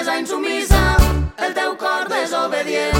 naturalesa insumisa, el teu cor desobedient.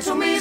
to me.